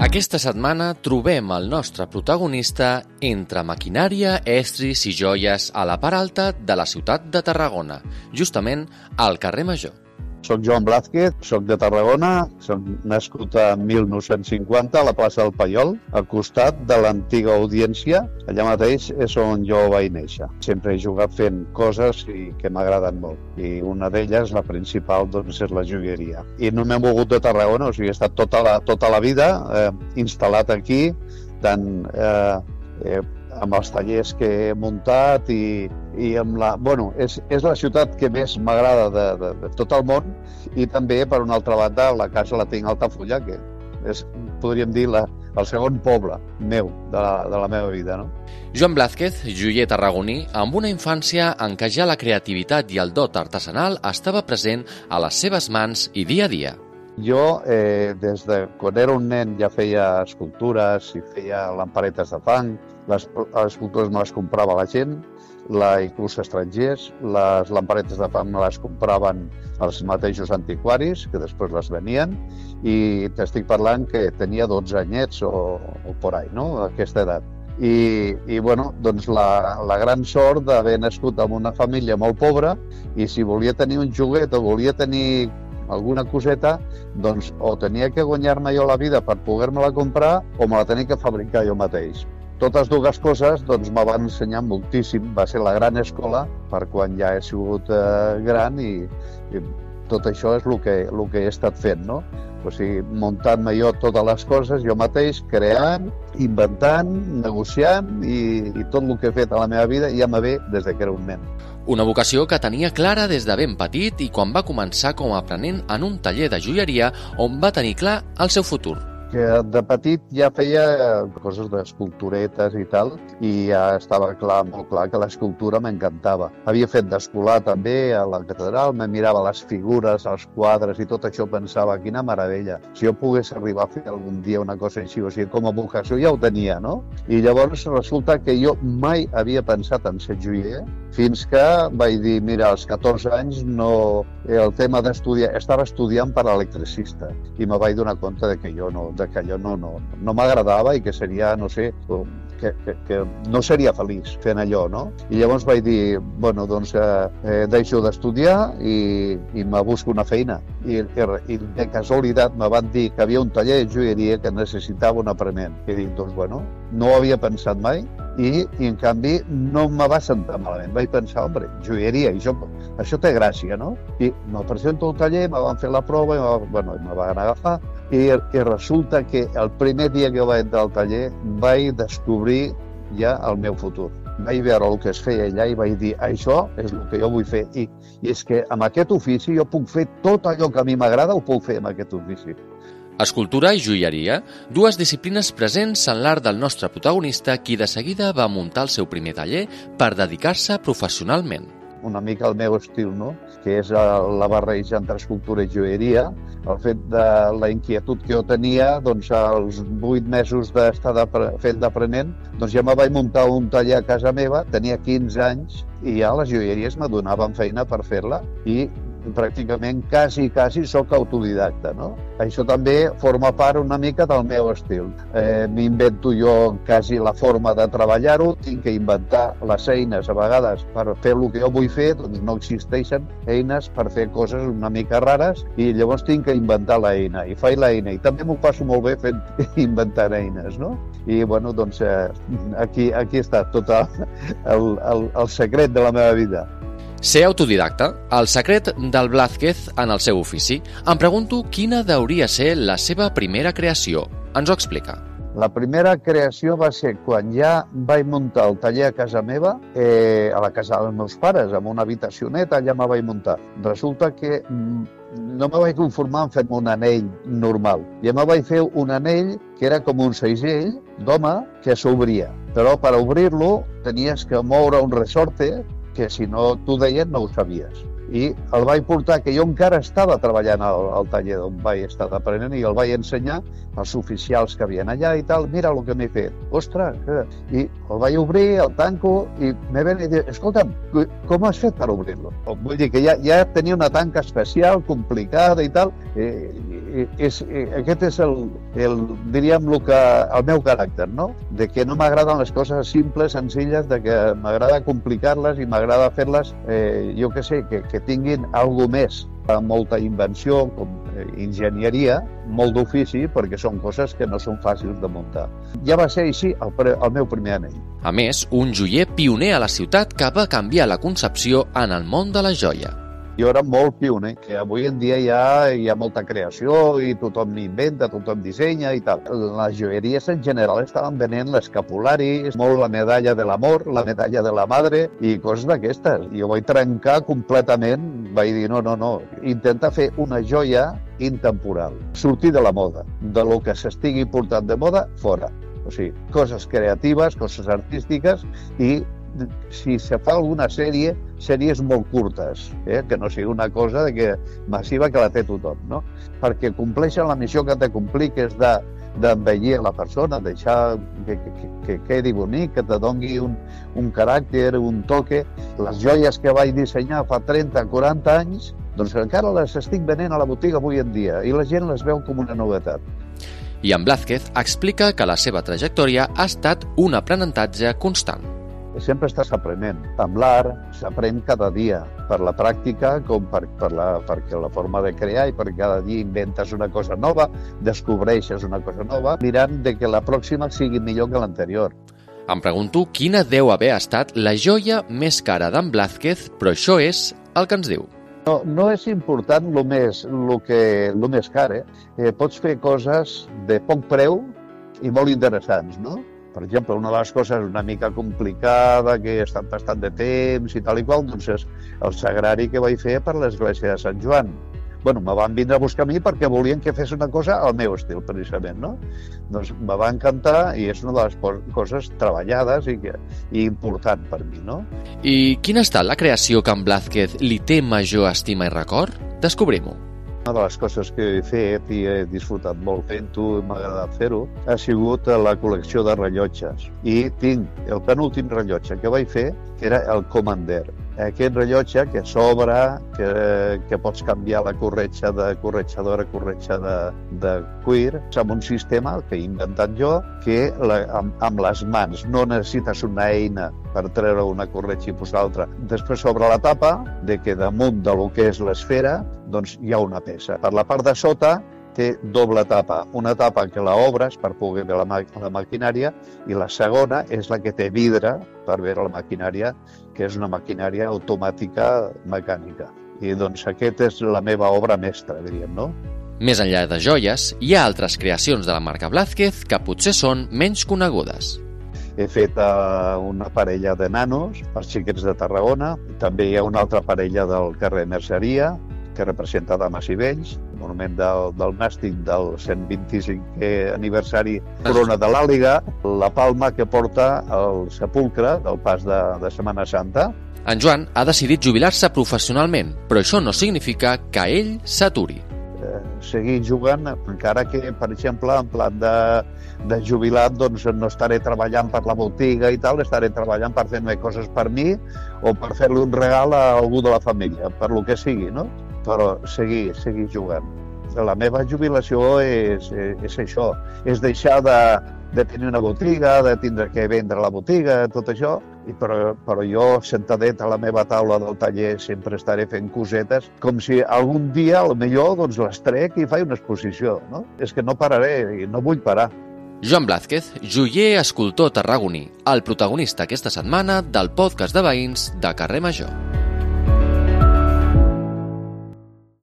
Aquesta setmana trobem el nostre protagonista entre maquinària, estris i joies a la part alta de la ciutat de Tarragona, justament al carrer Major. Soc Joan Blázquez, soc de Tarragona, soc nascut a 1950 a la plaça del Paiol, al costat de l'antiga audiència. Allà mateix és on jo vaig néixer. Sempre he jugat fent coses i que m'agraden molt. I una d'elles, la principal, doncs, és la jogueria. I no m'he mogut de Tarragona, o sigui, he estat tota la, tota la vida eh, instal·lat aquí, tant eh, eh, amb els tallers que he muntat i, i amb la... Bueno, és, és la ciutat que més m'agrada de, de, de tot el món i també, per una altra banda, la casa la tinc a Altafulla, que és, podríem dir, la, el segon poble meu de la, de la meva vida. No? Joan Blázquez, joier tarragoní, amb una infància en què ja la creativitat i el dot artesanal estava present a les seves mans i dia a dia. Jo, eh, des de quan era un nen, ja feia escultures i feia lamparetes de fang. Les, les escultures me les comprava la gent, la, inclús estrangers. Les lamparetes de fang me les compraven els mateixos antiquaris, que després les venien, i t'estic parlant que tenia 12 anyets o, o por ahí, no?, a aquesta edat. I, i bueno, doncs la, la gran sort d'haver nascut en una família molt pobra i si volia tenir un joguet o volia tenir alguna coseta, doncs o tenia que guanyar-me jo la vida per poder-me-la comprar o me la tenia que fabricar jo mateix. Totes dues coses doncs, me van ensenyar moltíssim. Va ser la gran escola per quan ja he sigut eh, gran i, i tot això és el que, el que he estat fent, no? O sigui, muntant-me jo totes les coses, jo mateix, creant, inventant, negociant i, i tot el que he fet a la meva vida ja me ve des de que era un nen. Una vocació que tenia clara des de ben petit i quan va començar com a aprenent en un taller de joieria on va tenir clar el seu futur que de petit ja feia coses d'esculturetes i tal, i ja estava clar, molt clar que l'escultura m'encantava. Havia fet d'escolar també a la catedral, me mirava les figures, els quadres i tot això pensava, quina meravella. Si jo pogués arribar a fer algun dia una cosa així, o sigui, com a vocació ja ho tenia, no? I llavors resulta que jo mai havia pensat en ser joier, fins que vaig dir, mira, als 14 anys no... el tema d'estudiar... Estava estudiant per electricista i me vaig donar compte de que jo no, de que allò no, no, no m'agradava i que seria, no sé, que, que, que no seria feliç fent allò, no? I llavors vaig dir, bueno, doncs eh, eh, deixo d'estudiar i, i me busco una feina. I, i, I de casualitat me van dir que havia un taller de joieria que necessitava un aprenent. I dic, doncs bueno, no ho havia pensat mai i, i en canvi no me va sentar malament. Vaig pensar, home, joieria, això, això té gràcia, no? I me presento al taller, me van fer la prova i me, bueno, me van agafar i, i resulta que el primer dia que vaig entrar al taller vaig descobrir ja el meu futur. Vaig veure el que es feia allà i vaig dir això és el que jo vull fer. I, i és que amb aquest ofici jo puc fer tot allò que a mi m'agrada, ho puc fer amb aquest ofici. Escultura i joieria, dues disciplines presents en l'art del nostre protagonista, qui de seguida va muntar el seu primer taller per dedicar-se professionalment. Una mica el meu estil, no? que és la barreja entre escultura i joieria, el fet de la inquietud que jo tenia, doncs als vuit mesos d'estar fent d'aprenent, doncs ja me vaig muntar un taller a casa meva, tenia 15 anys, i ja les joieries me donaven feina per fer-la i pràcticament quasi, quasi sóc autodidacta, no? Això també forma part una mica del meu estil. Eh, M'invento jo quasi la forma de treballar-ho, tinc que inventar les eines a vegades per fer el que jo vull fer, doncs no existeixen eines per fer coses una mica rares i llavors tinc que inventar l'eina i faig l'eina i també m'ho passo molt bé fent inventant eines, no? I bueno, doncs eh, aquí, aquí està tot el, el, el secret de la meva vida. Ser autodidacta, el secret del Blázquez en el seu ofici. Em pregunto quina deuria ser la seva primera creació. Ens ho explica. La primera creació va ser quan ja vaig muntar el taller a casa meva, eh, a la casa dels meus pares, amb una habitacioneta, allà me vaig muntar. Resulta que mm, no me vaig conformar en fer-me un anell normal. Ja me vaig fer un anell que era com un segell d'home que s'obria. Però per obrir-lo tenies que moure un resorte que si no t'ho deien no ho sabies. I el vaig portar, que jo encara estava treballant al, al taller on vaig estar aprenent i el vaig ensenyar als oficials que havien allà i tal, mira el que m'he fet. Ostres! Que... I el vaig obrir, el tanco, i me ven i diu, escolta'm, com has fet per obrir-lo? Vull dir que ja, ja tenia una tanca especial, complicada i tal, i, i és, aquest és el, el, diríem, el, que, el meu caràcter, no? De que no m'agraden les coses simples, senzilles, de que m'agrada complicar-les i m'agrada fer-les, eh, jo que sé, que, que tinguin algo més molta invenció, com eh, enginyeria, molt d'ofici, perquè són coses que no són fàcils de muntar. Ja va ser així el, el meu primer anell. A més, un joier pioner a la ciutat que va canviar la concepció en el món de la joia jo era molt pioner, que avui en dia ja hi ha molta creació i tothom inventa, tothom dissenya i tal. Les joieries en general estaven venent l'escapulari, molt la medalla de l'amor, la medalla de la madre i coses d'aquestes. Jo vaig trencar completament, vaig dir no, no, no, intenta fer una joia intemporal, sortir de la moda, de lo que s'estigui portant de moda, fora. O sigui, coses creatives, coses artístiques i si se fa alguna sèrie, sèries molt curtes, eh? que no sigui una cosa de que massiva que la té tothom, no? perquè compleixen la missió que té complir, que és de d'envellir la persona, deixar que, que, que quedi bonic, que te dongui un, un caràcter, un toque. Les joies que vaig dissenyar fa 30-40 anys, doncs encara les estic venent a la botiga avui en dia i la gent les veu com una novetat. I en Blázquez explica que la seva trajectòria ha estat un aprenentatge constant sempre estàs aprenent. Amb l'art s'aprèn cada dia, per la pràctica com per, per la, perquè la forma de crear i perquè cada dia inventes una cosa nova, descobreixes una cosa nova, mirant de que la pròxima sigui millor que l'anterior. Em pregunto quina deu haver estat la joia més cara d'en Blázquez, però això és el que ens diu. No, no és important el més, lo que, lo més car, eh? eh? Pots fer coses de poc preu i molt interessants, no? Per exemple, una de les coses una mica complicada, que he estat bastant de temps i tal i qual, doncs és el sagrari que vaig fer per l'església de Sant Joan. bueno, me van vindre a buscar a mi perquè volien que fes una cosa al meu estil, precisament, no? Doncs me va encantar i és una de les coses treballades i, que, i important per mi, no? I quina ha estat la creació que en Blázquez li té major estima i record? Descobrim-ho. Una de les coses que he fet i he disfrutat molt fent-ho, m'ha agradat fer-ho, ha sigut la col·lecció de rellotges. I tinc el penúltim rellotge que vaig fer, que era el Commander aquest rellotge que s'obre, que, que pots canviar la corretja de corretjadora a corretja de, de cuir, amb un sistema que he inventat jo, que la, amb, amb les mans no necessites una eina per treure una corretja i posar l'altra. Després s'obre la tapa, de que damunt de lo que és l'esfera doncs hi ha una peça. Per la part de sota té doble tapa. Una tapa que la obres per poder veure la, la maquinària i la segona és la que té vidre per veure la maquinària, que és una maquinària automàtica mecànica. I doncs aquesta és la meva obra mestra, diríem, no? Més enllà de joies, hi ha altres creacions de la marca Blázquez que potser són menys conegudes. He fet uh, una parella de nanos per xiquets de Tarragona, també hi ha una altra parella del carrer Merceria, que representa dames i vells, monument del, del Nàstic del 125è aniversari Corona de l'Àliga, la palma que porta el sepulcre del pas de, de Setmana Santa. En Joan ha decidit jubilar-se professionalment, però això no significa que ell s'aturi. Eh, seguir jugant, encara que, per exemple, en plan de, de jubilat, doncs no estaré treballant per la botiga i tal, estaré treballant per fer coses per mi o per fer-li un regal a algú de la família, per lo que sigui, no? Però seguir, seguir jugant. La meva jubilació és, és, és això, és deixar de, de tenir una botiga, de tindre que vendre la botiga, tot això, i però, però jo, sentadet a la meva taula del taller, sempre estaré fent cosetes, com si algun dia, al millor, doncs les trec i faig una exposició. No? És que no pararé i no vull parar. Joan Blázquez, joier escultor tarragoní, el protagonista aquesta setmana del podcast de veïns de Carrer Major.